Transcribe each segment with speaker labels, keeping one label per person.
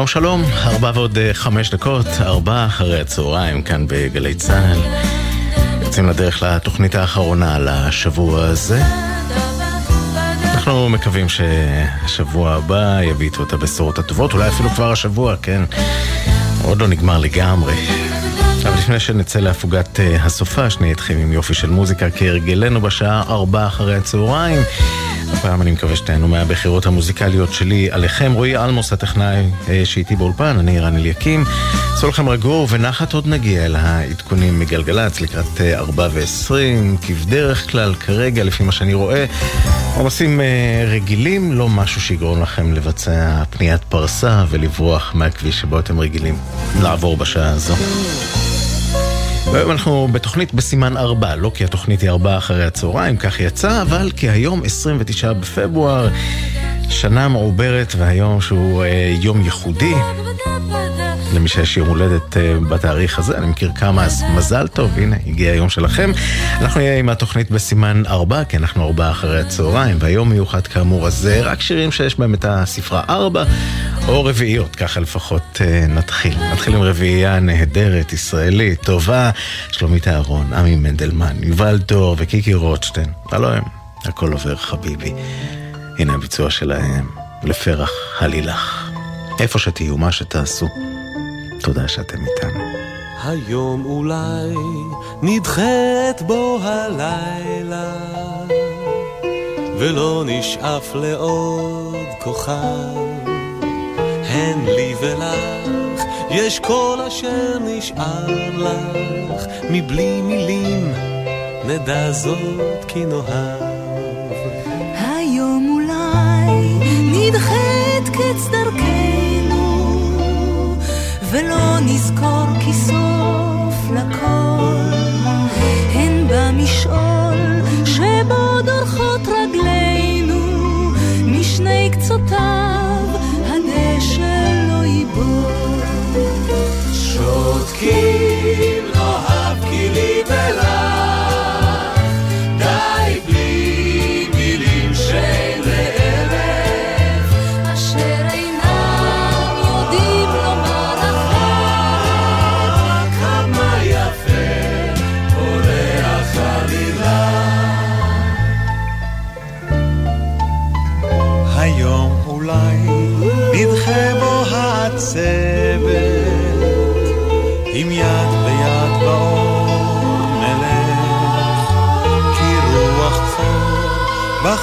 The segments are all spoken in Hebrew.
Speaker 1: שלום שלום, ארבע ועוד אה, חמש דקות, ארבע אחרי הצהריים כאן בגלי צה"ל. יוצאים לדרך לתוכנית האחרונה לשבוע הזה. אנחנו מקווים שהשבוע הבא יביא איתו את הבשורות הטובות, אולי אפילו כבר השבוע, כן? עוד לא נגמר לגמרי. אבל לפני שנצא להפוגת uh, הסופה, שנהיה איתכם עם יופי של מוזיקה כהרגלנו בשעה ארבע אחרי הצהריים. הפעם אני מקווה שתהנו מהבחירות המוזיקליות שלי עליכם. רועי אלמוס הטכנאי uh, שאיתי באולפן, אני רן אליקים. עשו לכם רגור ונחת עוד נגיע אל העדכונים מגלגלצ לקראת uh, ארבע ועשרים, כבדרך כלל כרגע, לפי מה שאני רואה. עומסים uh, רגילים, לא משהו שיגרום לכם לבצע פניית פרסה ולברוח מהכביש שבו אתם רגילים לעבור בשעה הזו. והיום אנחנו בתוכנית בסימן ארבע, לא כי התוכנית היא ארבע אחרי הצהריים, כך יצא, אבל כי היום 29 בפברואר, שנה מעוברת והיום שהוא אה, יום ייחודי. למי שיש יום הולדת uh, בתאריך הזה, אני מכיר כמה, אז מזל טוב, הנה, הגיע היום שלכם. אנחנו נהיה עם התוכנית בסימן ארבע, כי אנחנו ארבע אחרי הצהריים, והיום מיוחד כאמור, אז זה רק שירים שיש בהם את הספרה ארבע, או רביעיות, ככה לפחות uh, נתחיל. נתחיל עם רביעייה נהדרת, ישראלית, טובה, שלומית אהרון, עמי מנדלמן, יובל דור וקיקי רוטשטיין. הלו הם, הכל עובר חביבי. הנה הביצוע שלהם, לפרח הלילך. איפה שתהיו, מה שתעשו. תודה שאתם איתנו.
Speaker 2: היום אולי נדחית בו הלילה ולא נשאף לעוד כוכב הן לי ולך. יש כל אשר נשאר לך. מבלי מילים נדע זאת כי נאהב.
Speaker 3: היום אולי נדחית קץ דרכנו ולא נזכור כי סוף לכל. הן במשעול שבו דורכות רגלינו משני קצותיו
Speaker 2: keep.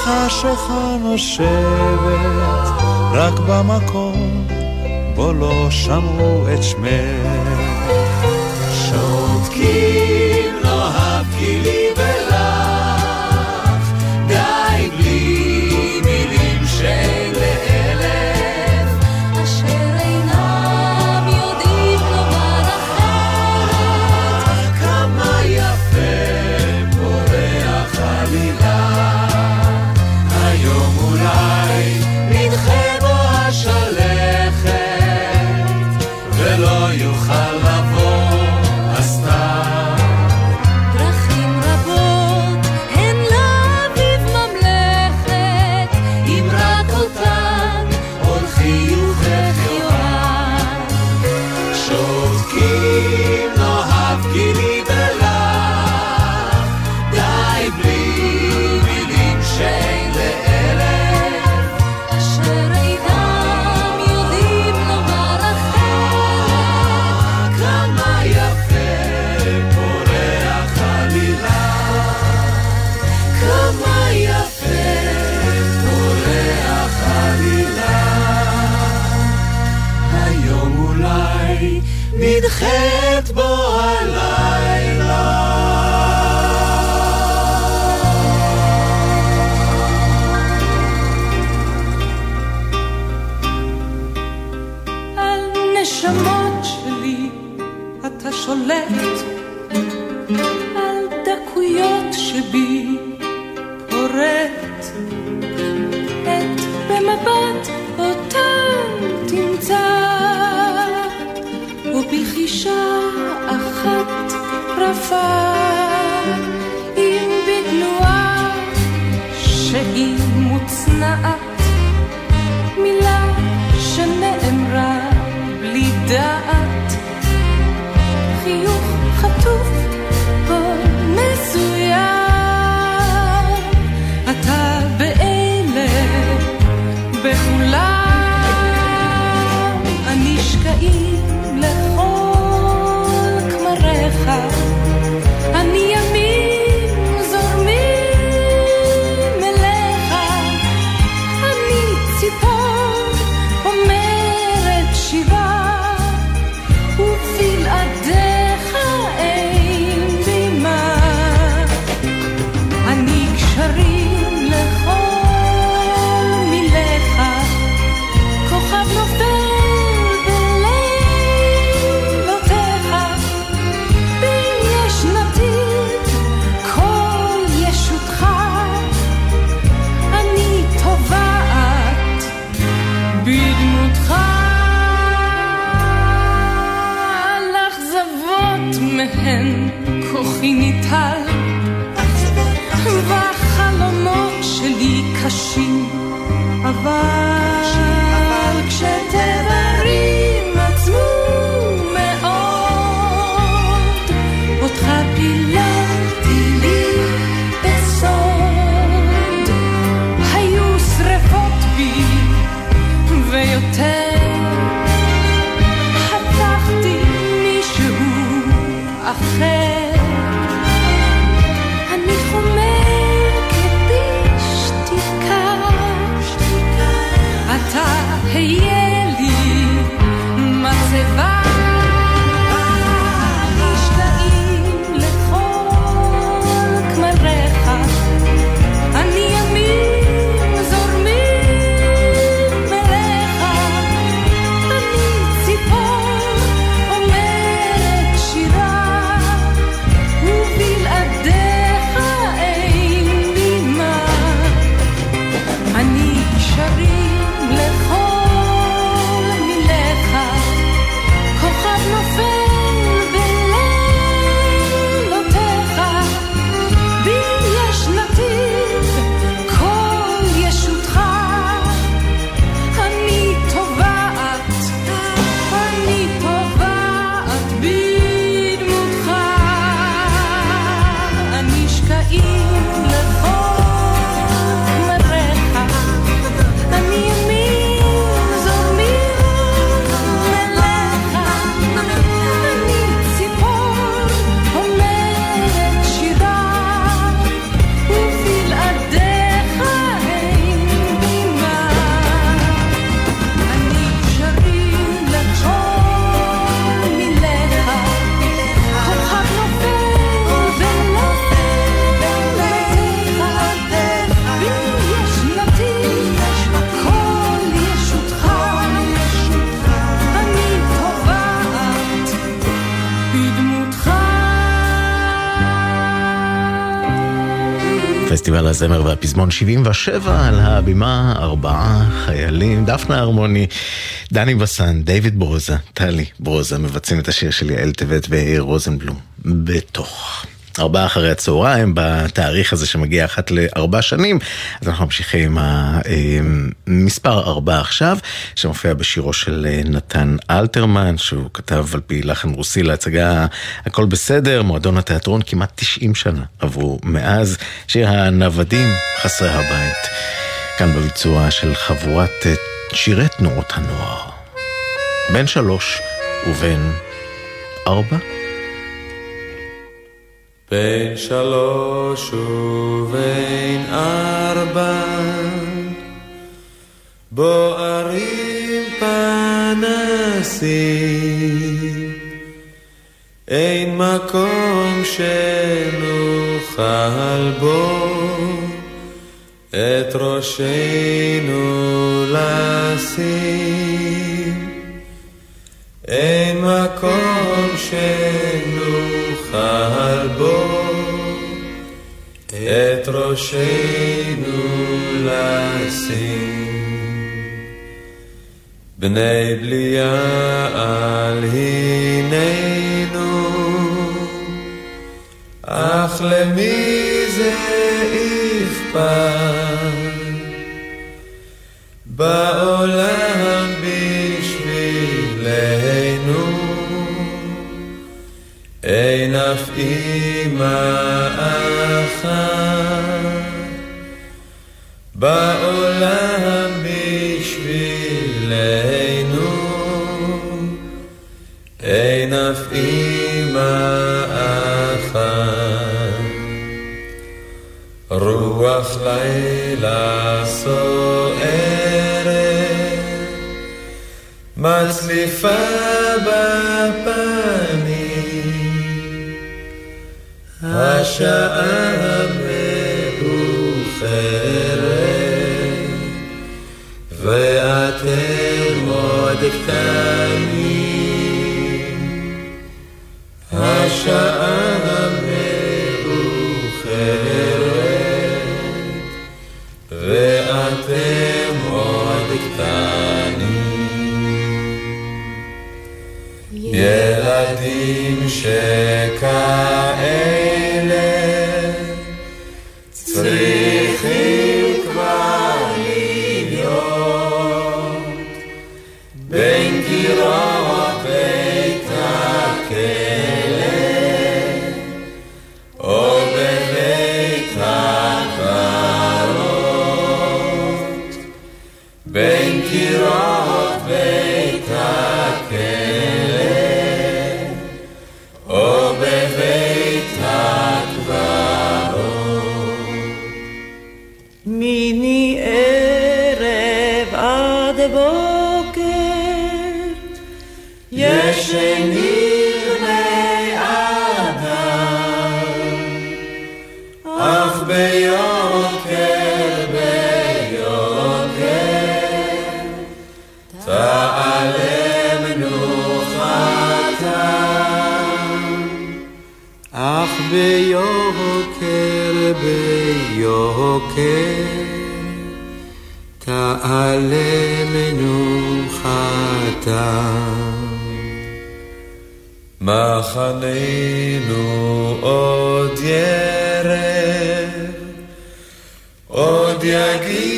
Speaker 2: בחשוכה נושבת רק במקום בו לא שמעו את שמך
Speaker 1: פסטיבל הזמר והפזמון 77 על הבימה, ארבעה חיילים, דפנה הרמוני, דני בסן, דיוויד ברוזה, טלי ברוזה, מבצעים את השיר של יעל טבת ויאיר רוזנבלום, בתוך. ארבעה אחרי הצהריים, בתאריך הזה שמגיע אחת לארבע שנים, אז אנחנו ממשיכים עם המספר ארבע עכשיו, שמופיע בשירו של אה, נתן אלתרמן, שהוא כתב על פי לחן רוסי להצגה הכל בסדר, מועדון התיאטרון כמעט 90 שנה עברו מאז, שיר הנוודים חסרי הבית, כאן בביצוע של חבורת אה, שירי תנועות הנוער. בן שלוש ובן ארבע.
Speaker 4: בין שלוש ובין ארבע. בוערים פנסים אין מקום שנוכל בו. את ראשנו לשים אין מקום שנוכל בו את ראשנו לשים. בני בליעל הננו, אך למי זה אכפת? אימא אחת. בעולם בשבילנו אין אף אימא אחת. רוח לילה סוערת מצליפה בפנים, השעה מאוחרת, ואתם עוד קטנים, אך ביוקר ביוקר, תעלה מנוחתם. מחננו עוד ירב, עוד יגיעו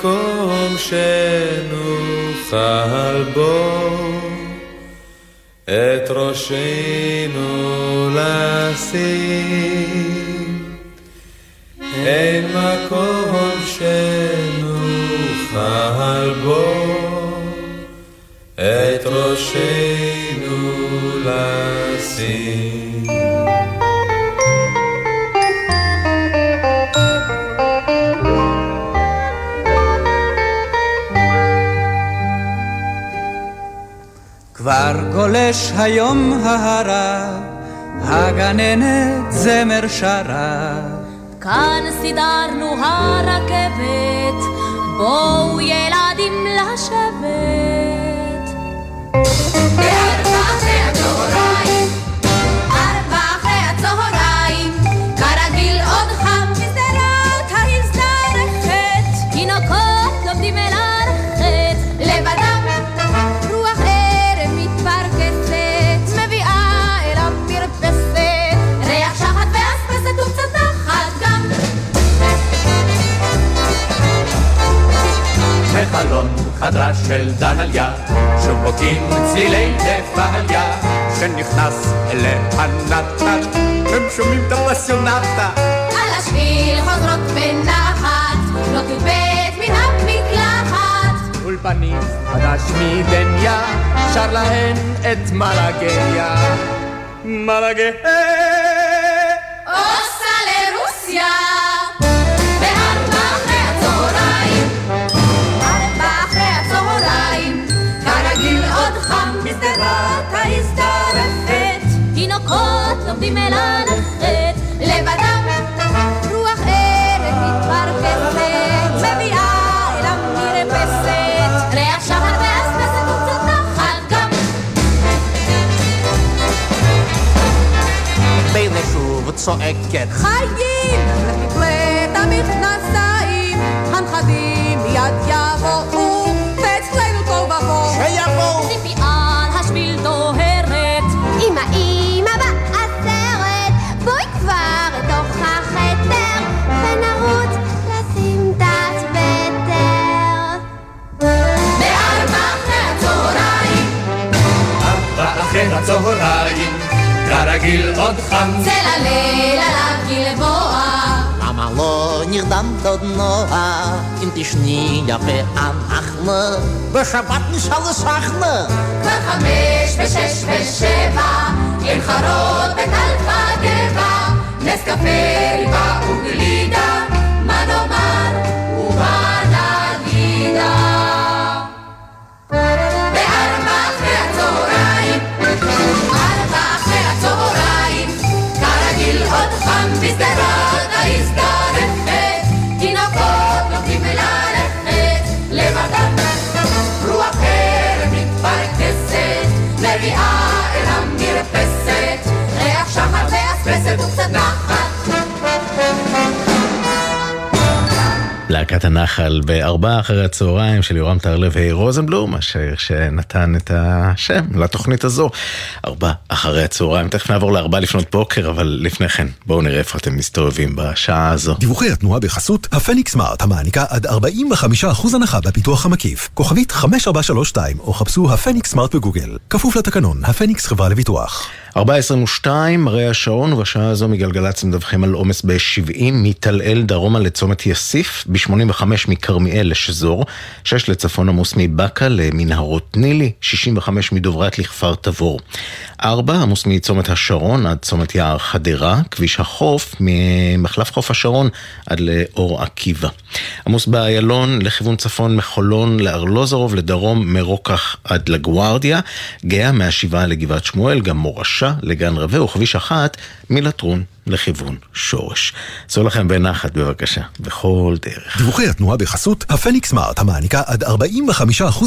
Speaker 4: מקום שנוכל בו את ראשנו לשים. אין מקום שנוכל בו את ראשנו לשים.
Speaker 5: כבר גולש היום ההרה, הגננת זמר שרה.
Speaker 6: כאן סידרנו הרכבת, בואו ילדים לשבת.
Speaker 7: בחלון חדרה של דהליה, שוב בוקעים צלילי דפהליה, שנכנס אליה נתת, הם שומעים את הפסיונטה.
Speaker 6: על השביל חוזרות בנחת, לא תובט מן המקלחת.
Speaker 7: אולפנים חדש מדניה, שר להן את מלאגיה. מלאגיה.
Speaker 8: צוחקת.
Speaker 6: חיים! לפלט המכנסיים, הנכדים מיד יבואו, ואצלנו תוהו ובוהו.
Speaker 8: שיבואו!
Speaker 6: ציפי על השביל דוהרת, אמא אמא בעשרת, בואי כבר לתוך החדר, ונרוץ לסמטת בטר. בארבע אחרי הצהריים,
Speaker 9: ארבע אחרי הצהריים, כרגיל עוד חם.
Speaker 6: צל הליל עליו גלבוע.
Speaker 8: למה לא נרדמת עוד נועה, אם תשני יפה אנחנו, בשבת נשאל לסחנה.
Speaker 6: כבר חמש ושש ושבע, עם חרות בטלחה גבע, נס קפה, ריבה וגלידה, מה נאמר ומה נגידה.
Speaker 2: להקת הנחל בארבעה אחרי הצהריים של יורם טרלב רוזנבלום, אשר שנתן את השם לתוכנית הזו. ארבע אחרי הצהריים, תכף נעבור לארבע לפנות בוקר, אבל לפני כן, בואו נראה איפה אתם מסתובבים בשעה הזו.
Speaker 10: דיווחי התנועה בחסות הפניקס סמארט המעניקה עד 45% הנחה בפיתוח המקיף. כוכבית 5432 או חפשו הפניקס סמארט בגוגל. כפוף לתקנון, הפניקס חברה לביטוח.
Speaker 2: 4.22, מראה השעון, ובשעה הזו מגלגלצ מדווחים על עומס ב-70 מטלאל דרומה לצומת יאסיף, ב-85 מכרמיאל לשזור, 6 לצפון עמוס מבאקה למנהרות נילי, 65 מדוברת לכפר תבור. 4 עמוס מצומת השרון עד צומת יער חדרה, כביש החוף ממחלף חוף השרון עד לאור עקיבא. עמוס באיילון לכיוון צפון מחולון לארלוזרוב, לדרום מרוקח עד לגוארדיה, גאה מהשבעה לגבעת שמואל, גם מורשה לגן רבה וכביש אחת מלטרון לכיוון שורש. צאו לכם בנחת בבקשה, בכל דרך.
Speaker 10: דיווחי התנועה בחסות הפניקס סמארט המעניקה עד 45%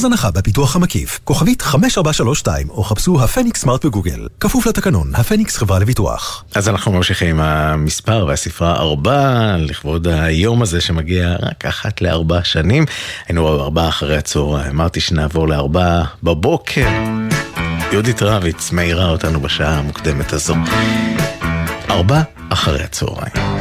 Speaker 10: הנחה בפיתוח המקיף. כוכבית 5432 או חפשו הפניקס סמארט בגוגל. כפוף לתקנון, הפניקס חברה לביטוח.
Speaker 2: אז אנחנו ממשיכים עם המספר והספרה ארבע, לכבוד היום הזה שמגיע רק אחת לארבע שנים. היינו ארבע אחרי הצהריים, אמרתי שנעבור לארבע בבוקר. יהודית רביץ מאירה אותנו בשעה המוקדמת הזו. ארבע אחרי הצהריים.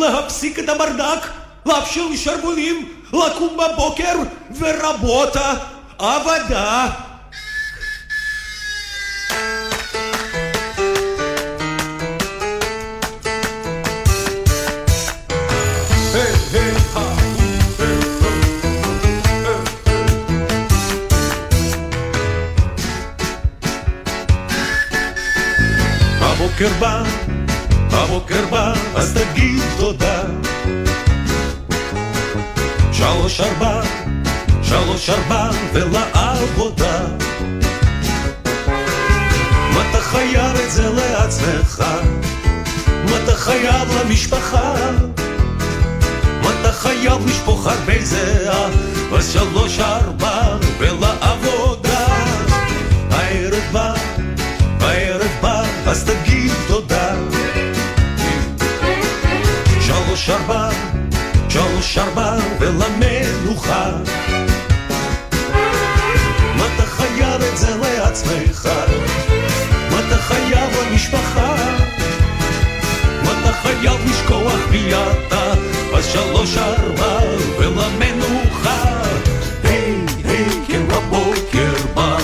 Speaker 7: להפסיק את הברדק, להפשיל שרוולים, לקום בבוקר ורבותה, בא, הבוקר בא, אז תגיד תודה. שלוש ארבע, שלוש ארבע ולעבודה. מה אתה חייב את זה לעצמך? מה אתה חייב למשפחה? מה אתה חייב לשפוך הרבה זהה? בשלוש ארבע ולעבודה. הערב בא, הערב בא, אז תגיד שלוש ארבע, שלוש ארבע ולמנוחה. מה אתה חייב את זה לעצמך? מה אתה חייב למשפחה? מה אתה חייב לשכוח מי אתה? בשלוש ארבע ולמנוחה. היי, היי, כן לבוקר בא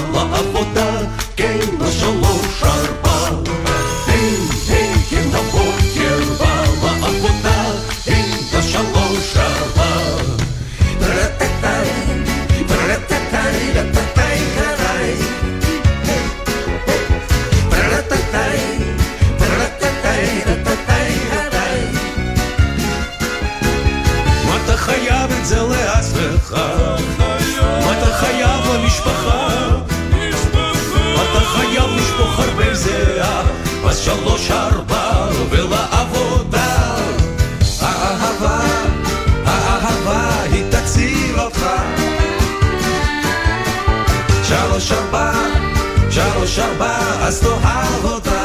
Speaker 7: שלוש ארבע, אז תאהב אותה.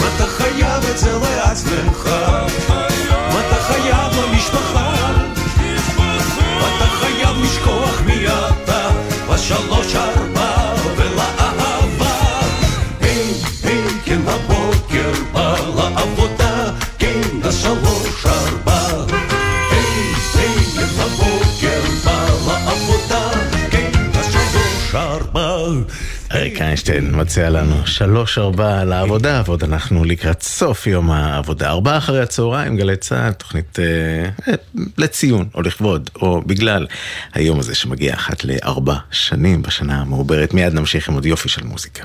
Speaker 7: מה אתה חייב את זה לעצמך?
Speaker 1: אריק איינשטיין מציע לנו שלוש ארבע לעבודה, ועוד אנחנו לקראת סוף יום העבודה. ארבעה אחרי הצהריים, גלי צה"ל, תוכנית אה, אה, לציון, או לכבוד, או בגלל היום הזה שמגיע אחת לארבע שנים בשנה המעוברת. מיד נמשיך עם עוד יופי של מוזיקה.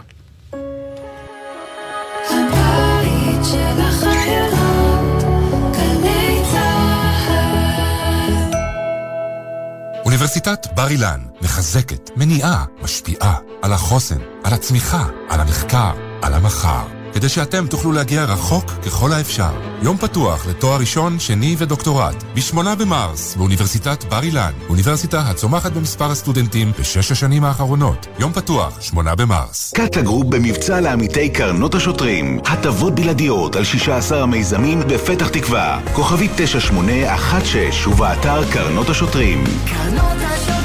Speaker 11: אוניברסיטת בר אילן מחזקת, מניעה, משפיעה על החוסן, על הצמיחה, על המחקר, על המחר. כדי שאתם תוכלו להגיע רחוק ככל האפשר. יום פתוח לתואר ראשון, שני ודוקטורט, ב-8 במרס, באוניברסיטת בר אילן, אוניברסיטה הצומחת במספר הסטודנטים בשש השנים האחרונות. יום פתוח, 8 במרס.
Speaker 12: קטה גרופ במבצע לעמיתי קרנות השוטרים. הטבות בלעדיות על 16 המיזמים בפתח תקווה. כוכבית 9816 ובאתר קרנות השוטרים.
Speaker 2: קרנות השוטרים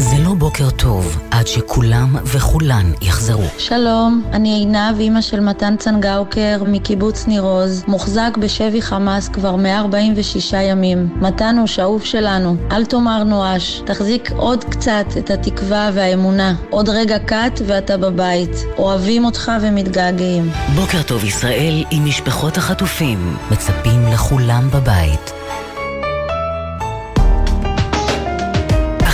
Speaker 13: זה לא בוקר טוב עד שכולם וכולן יחזרו.
Speaker 14: שלום, אני עינב, אימא של מתן צנגאוקר מקיבוץ ניר עוז, מוחזק בשבי חמאס כבר 146 ימים. מתן הוא שאוף שלנו, אל תאמר נואש, תחזיק עוד קצת את התקווה והאמונה. עוד רגע קט ואתה בבית. אוהבים אותך ומתגעגעים.
Speaker 13: בוקר טוב ישראל עם משפחות החטופים, מצפים לכולם בבית.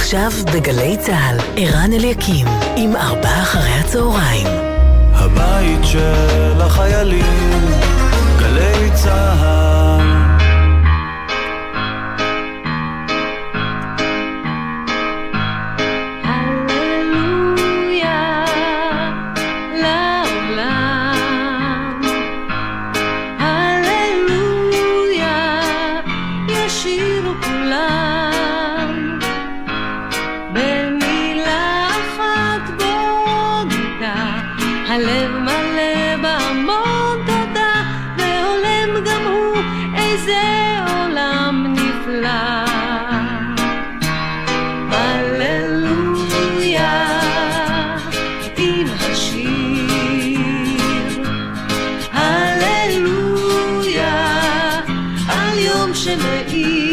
Speaker 13: עכשיו בגלי צה"ל, ערן אליקים, עם ארבעה אחרי הצהריים.
Speaker 2: הבית של החיילים, גלי צה"ל.
Speaker 4: יום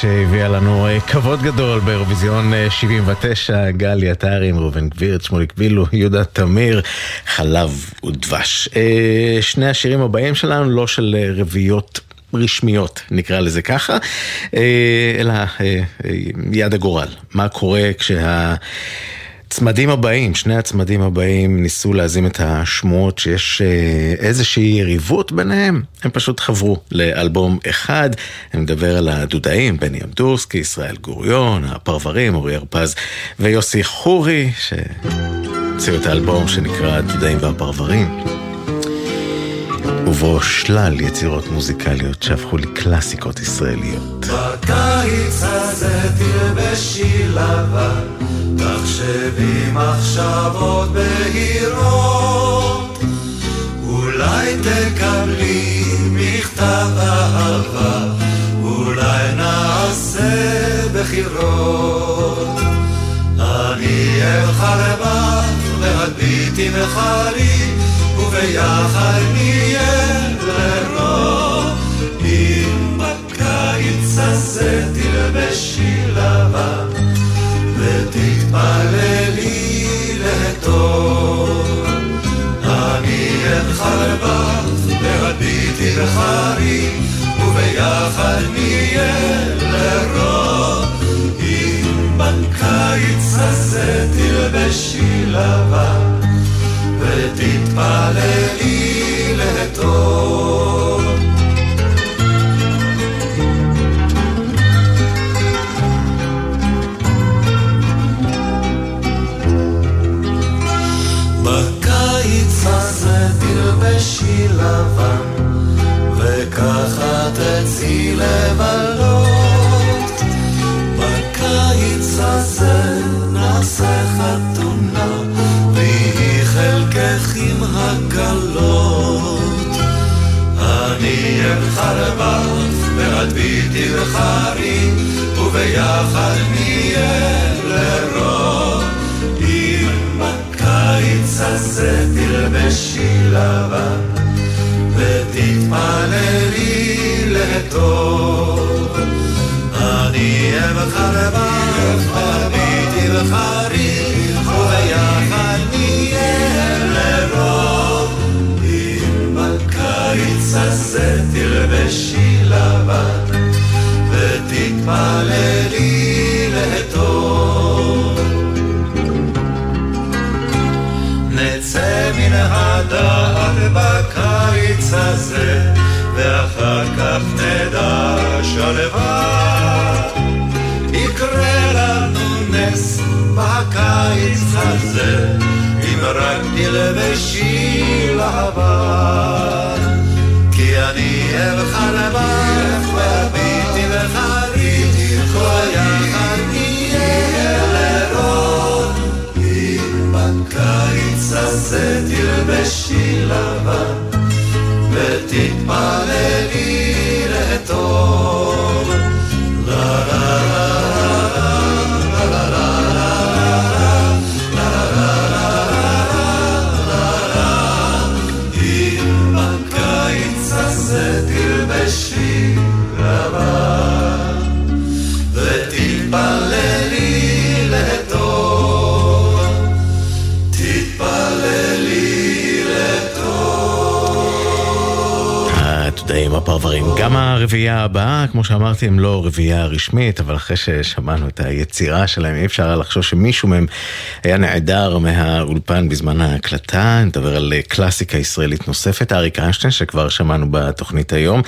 Speaker 1: שהביאה לנו אה, כבוד גדול באירוויזיון אה, 79, גלי עטרי עם ראובן גבירט, שמוליק בילו, יהודה תמיר, חלב ודבש. אה, שני השירים הבאים שלנו לא של אה, רביעיות רשמיות, נקרא לזה ככה, אה, אלא אה, אה, יד הגורל. מה קורה כשה... הצמדים הבאים, שני הצמדים הבאים ניסו להזים את השמועות שיש אה, איזושהי יריבות ביניהם, הם פשוט חברו לאלבום אחד, אני מדבר על הדודאים, בני אמדורסקי, ישראל גוריון, הפרברים, אורי הרפז ויוסי חורי, שהוציאו את האלבום שנקרא הדודאים והפרברים. ובו שלל יצירות מוזיקליות שהפכו לקלאסיקות ישראליות.
Speaker 7: בקיץ הזה תלבשי לבן, תחשבי מחשבות בהירות. אולי תקבלי מכתב אהבה, אולי נעשה בחירות. אני אלך לבד והביטי בחרי, וביחד נהיה לרוב. אם בקיץ הזה תלבשי לבן, ותתפללי לטוב. אני אלך לבד והביטי בחרי, וביחד נהיה לרוב. אם בקיץ הזה תלבשי לבן ותתפללי לטוב. תלבשי לבן.
Speaker 1: הפרברים. גם הרביעייה הבאה, כמו שאמרתי, הם לא רביעייה רשמית, אבל אחרי ששמענו את היצירה שלהם, אי אפשר היה לחשוב שמישהו מהם היה נעדר מהאולפן בזמן ההקלטה. נדבר על קלאסיקה ישראלית נוספת, אריק איינשטיין, שכבר שמענו בתוכנית היום.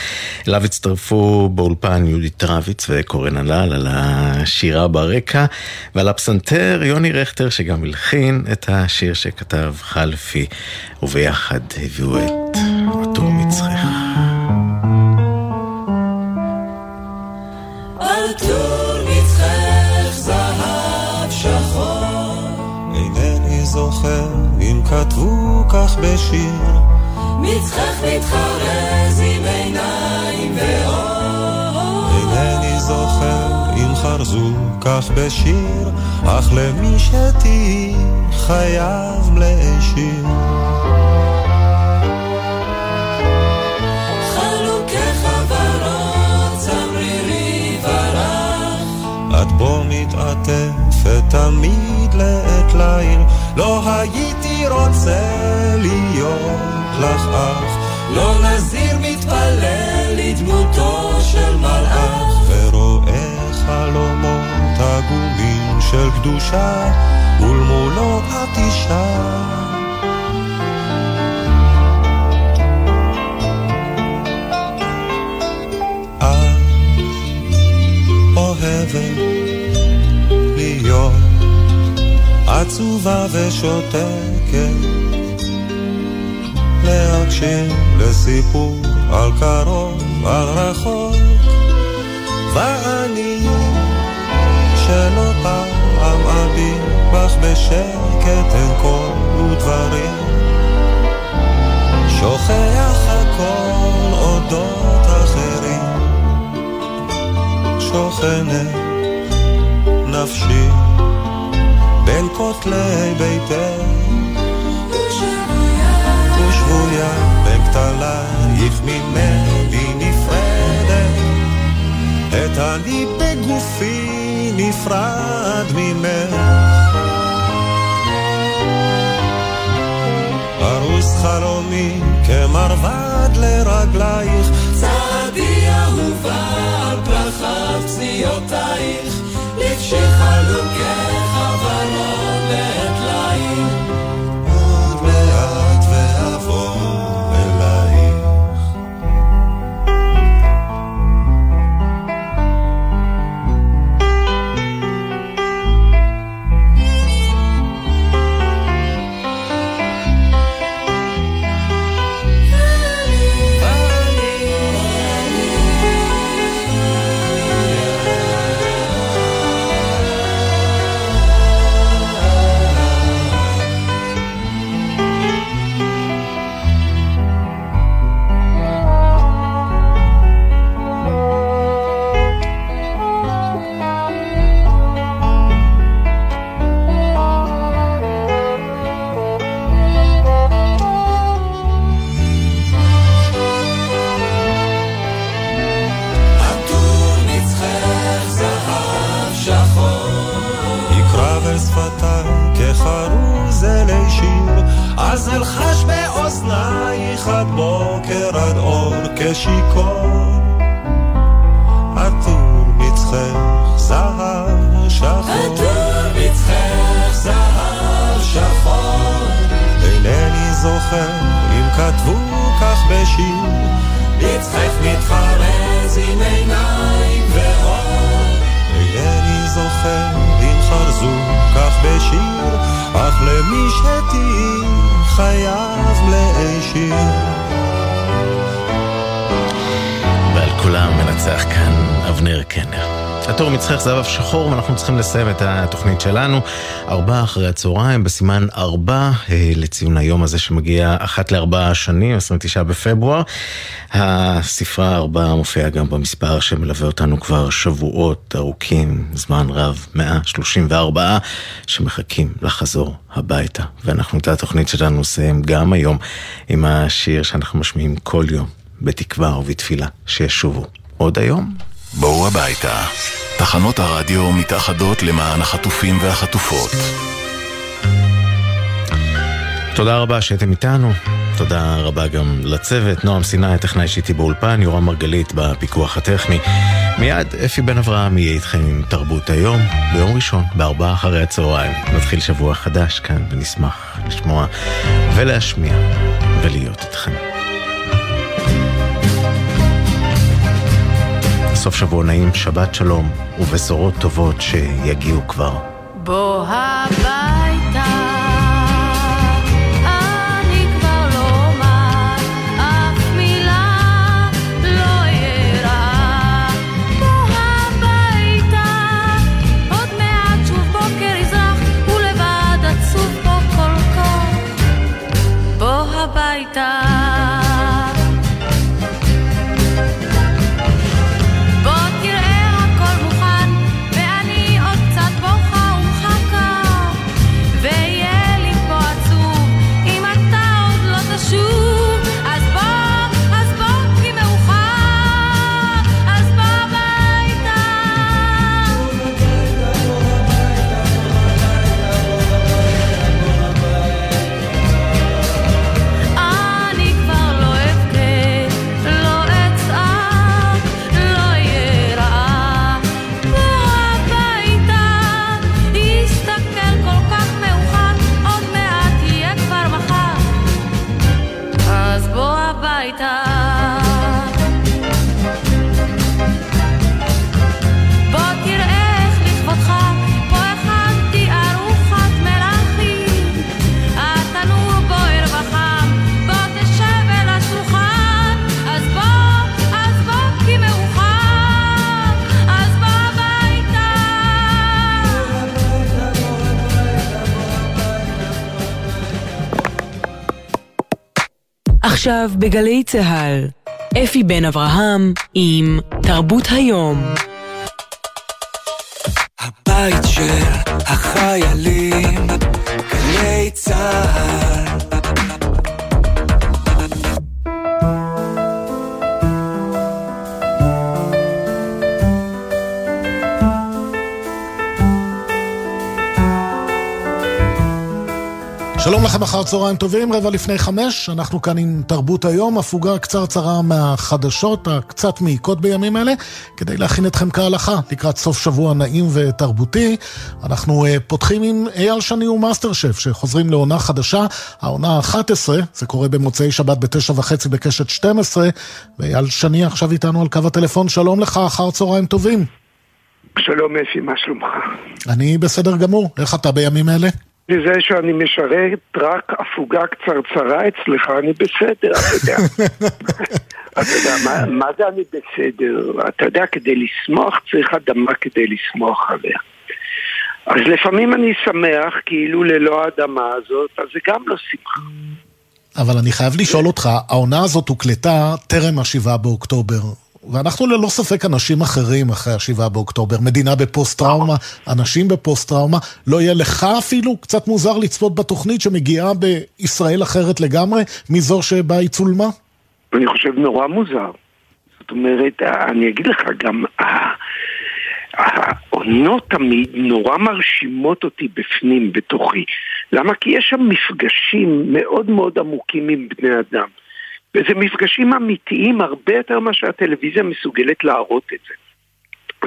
Speaker 1: אליו הצטרפו באולפן יהודית רביץ וקורן הלל על השירה ברקע, ועל הפסנתר יוני רכטר, שגם הלחין את השיר שכתב חלפי, וביחד הביאו את עטור מצחך.
Speaker 15: זוכר אם כתבו כך בשיר.
Speaker 2: מצחך מתחרז עם עיניים ואור.
Speaker 15: אינני זוכר אם חרזו כך בשיר אך למי שתהי חייב להשאיר את בו מתעטפת תמיד לעת ליל לא הייתי רוצה להיות לך אח.
Speaker 2: לא נזיר מתפלל לדמותו של מלאך.
Speaker 15: ורואה חלומות עגומים של קדושה ולמולו את אישה עצובה ושותקת. להקשיב לסיפור על קרוב, על רחוק. ואני שלא פעם אביט בך בשקט אין קול ודברים שוכח הכל אודות אחרים. שוכנת נפשי כותלי ביתך ושבויה בין כתלייך ממני נפרדת. את אני בגופי נפרד ממך. ארוס חלומי כמרבד לרגלייך.
Speaker 2: צעדי אהובה על פרחת פציעותייך לבשי חלוקי
Speaker 7: left בשפתיי כחרוז אלי שיר, אז אלחש באוזנייך עד בוקר עד אור כשיכור. עטור מצחך זהב שחור. עטור מצחך זהב שחור. אינני זוכר אם כתבו כך בשיר. מצחך מתחרז עם עיניים ואור. זוכר אם חרזו כך בשיר, אך למי שתהי חייב להישיר.
Speaker 1: ועל כולם מנצח כאן אבנר קנר. התור מצחך זהב שחור, ואנחנו צריכים לסיים את התוכנית שלנו. ארבע אחרי הצהריים, בסימן ארבע, אה, לציון היום הזה שמגיע אחת לארבע שנים, 29 בפברואר. הספרה ארבע מופיעה גם במספר שמלווה אותנו כבר שבועות ארוכים, זמן רב, 134, שמחכים לחזור הביתה. ואנחנו את התוכנית שלנו נסיים גם היום עם השיר שאנחנו משמיעים כל יום, בתקווה ובתפילה, שישובו עוד היום.
Speaker 12: בואו הביתה. תחנות הרדיו מתאחדות למען החטופים והחטופות.
Speaker 1: תודה רבה שהייתם איתנו, תודה רבה גם לצוות, נועם סיני, הטכנאי שאיתי באולפן, יורם מרגלית בפיקוח הטכני. מיד אפי בן אברהם יהיה איתכם עם תרבות היום, ביום ראשון, בארבעה אחרי הצהריים. נתחיל שבוע חדש כאן, ונשמח לשמוע ולהשמיע ולהיות איתכם. סוף שבוע נעים, שבת שלום, ובשורות טובות שיגיעו כבר.
Speaker 2: בוא הביתה,
Speaker 16: עכשיו בגלי צה"ל, אפי בן אברהם עם תרבות היום.
Speaker 7: הבית של החיילים, גלי צה"ל.
Speaker 17: שלום לכם אחר צהריים טובים, רבע לפני חמש, אנחנו כאן עם תרבות היום, הפוגה קצרצרה מהחדשות הקצת מעיקות בימים אלה, כדי להכין אתכם כהלכה לקראת סוף שבוע נעים ותרבותי. אנחנו uh, פותחים עם אייל שני ומאסטר שף, שחוזרים לעונה חדשה, העונה ה-11, זה קורה במוצאי שבת בתשע וחצי בקשת 12, ואייל שני עכשיו איתנו על קו הטלפון, שלום לך, אחר צהריים טובים.
Speaker 18: שלום אפי, מה שלומך?
Speaker 17: אני בסדר גמור, איך אתה בימים אלה?
Speaker 18: לזה שאני משרת רק הפוגה קצרצרה אצלך, אני בסדר, אתה יודע. אתה יודע, מה, מה זה אני בסדר? אתה יודע, כדי לשמוח צריך אדמה כדי לשמוח עליה. אז לפעמים אני שמח, כאילו ללא האדמה הזאת, אז זה גם לא שמחה.
Speaker 17: אבל אני חייב לשאול אותך, העונה הזאת הוקלטה טרם השבעה באוקטובר. ואנחנו ללא ספק אנשים אחרים אחרי השבעה באוקטובר. מדינה בפוסט-טראומה, אנשים בפוסט-טראומה. לא יהיה לך אפילו קצת מוזר לצפות בתוכנית שמגיעה בישראל אחרת לגמרי מזו שבה היא צולמה?
Speaker 18: אני חושב נורא מוזר. זאת אומרת, אני אגיד לך גם, העונות תמיד נורא מרשימות אותי בפנים, בתוכי. למה? כי יש שם מפגשים מאוד מאוד עמוקים עם בני אדם. וזה מפגשים אמיתיים הרבה יותר ממה שהטלוויזיה מסוגלת להראות את זה.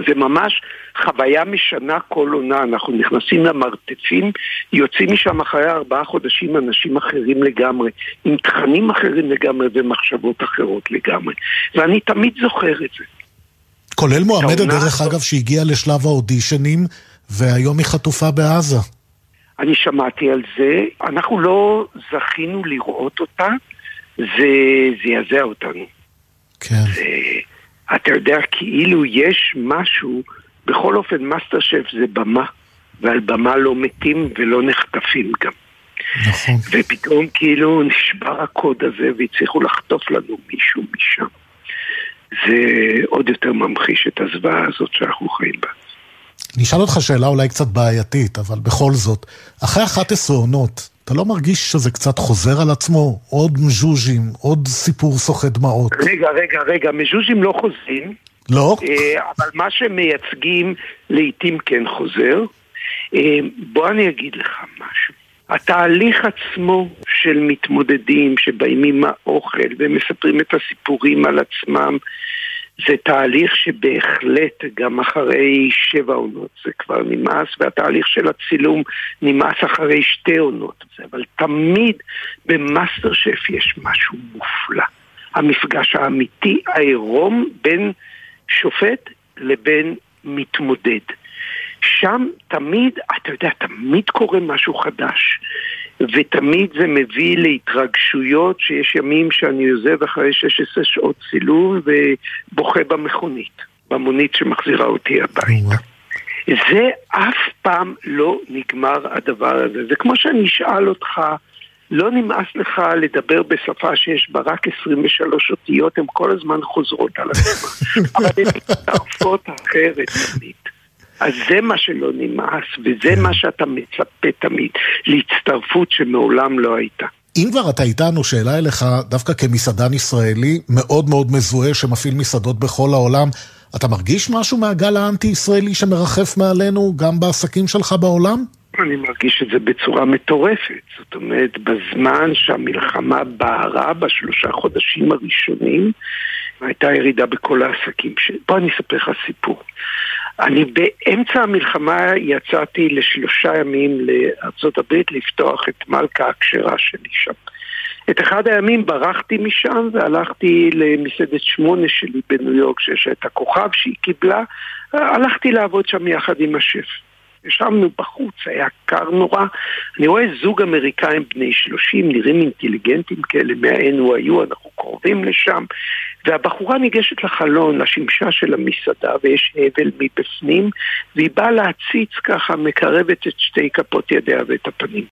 Speaker 18: זה ממש חוויה משנה כל עונה, אנחנו נכנסים למרתפים, יוצאים משם אחרי ארבעה חודשים אנשים אחרים לגמרי, עם תכנים אחרים לגמרי ומחשבות אחרות לגמרי. ואני תמיד זוכר את זה.
Speaker 17: כולל מועמדת, דרך אגב, שהגיעה לשלב האודישנים, והיום היא חטופה בעזה.
Speaker 18: אני שמעתי על זה, אנחנו לא זכינו לראות אותה. זה זעזע אותנו.
Speaker 17: כן.
Speaker 18: זה, אתה יודע, כאילו יש משהו, בכל אופן, מאסטר שף זה במה, ועל במה לא מתים ולא נחטפים גם.
Speaker 17: נכון.
Speaker 18: ופתאום כאילו נשבר הקוד הזה והצליחו לחטוף לנו מישהו משם. זה עוד יותר ממחיש את הזוועה הזאת שאנחנו חיים בה.
Speaker 17: אני אשאל אותך שאלה אולי קצת בעייתית, אבל בכל זאת, אחרי 11 עונות, אתה לא מרגיש שזה קצת חוזר על עצמו? עוד מז'וז'ים, עוד סיפור סוחט דמעות.
Speaker 18: רגע, רגע, רגע, מז'וז'ים לא חוזרים.
Speaker 17: לא?
Speaker 18: אה, אבל מה שהם מייצגים לעיתים כן חוזר. אה, בוא אני אגיד לך משהו. התהליך עצמו של מתמודדים שבאים עם האוכל ומספרים את הסיפורים על עצמם זה תהליך שבהחלט גם אחרי שבע עונות זה כבר נמאס, והתהליך של הצילום נמאס אחרי שתי עונות. אבל תמיד במאסטר שף יש משהו מופלא. המפגש האמיתי, העירום בין שופט לבין מתמודד. שם תמיד, אתה יודע, תמיד קורה משהו חדש. ותמיד זה מביא להתרגשויות שיש ימים שאני עוזב אחרי 16 שעות צילום ובוכה במכונית, במונית שמחזירה אותי הביתה. זה אף פעם לא נגמר הדבר הזה. זה כמו שאני אשאל אותך, לא נמאס לך לדבר בשפה שיש בה רק 23 אותיות, הן כל הזמן חוזרות על עצמן. אבל הן מצטרפות אחרת תמיד. אז זה מה שלא נמאס, וזה מה שאתה מצפה תמיד, להצטרפות שמעולם לא הייתה.
Speaker 17: אם כבר אתה איתנו, שאלה אליך, דווקא כמסעדן ישראלי, מאוד מאוד מזוהה, שמפעיל מסעדות בכל העולם, אתה מרגיש משהו מהגל האנטי-ישראלי שמרחף מעלינו, גם בעסקים שלך בעולם?
Speaker 18: אני מרגיש את זה בצורה מטורפת. זאת אומרת, בזמן שהמלחמה בערה בשלושה חודשים הראשונים, הייתה ירידה בכל העסקים. ש... בוא אני אספר לך סיפור. אני באמצע המלחמה יצאתי לשלושה ימים לארצות הברית לפתוח את מלכה הכשרה שלי שם. את אחד הימים ברחתי משם והלכתי למסעדת שמונה שלי בניו יורק שיש את הכוכב שהיא קיבלה, הלכתי לעבוד שם יחד עם השף. ישבנו בחוץ, היה קר נורא. אני רואה זוג אמריקאים בני שלושים, נראים אינטליגנטים כאלה מה-NYU, אנחנו קרובים לשם, והבחורה ניגשת לחלון, לשמשה של המסעדה, ויש הבל מבפנים, והיא באה להציץ ככה, מקרבת את שתי כפות ידיה ואת הפנים.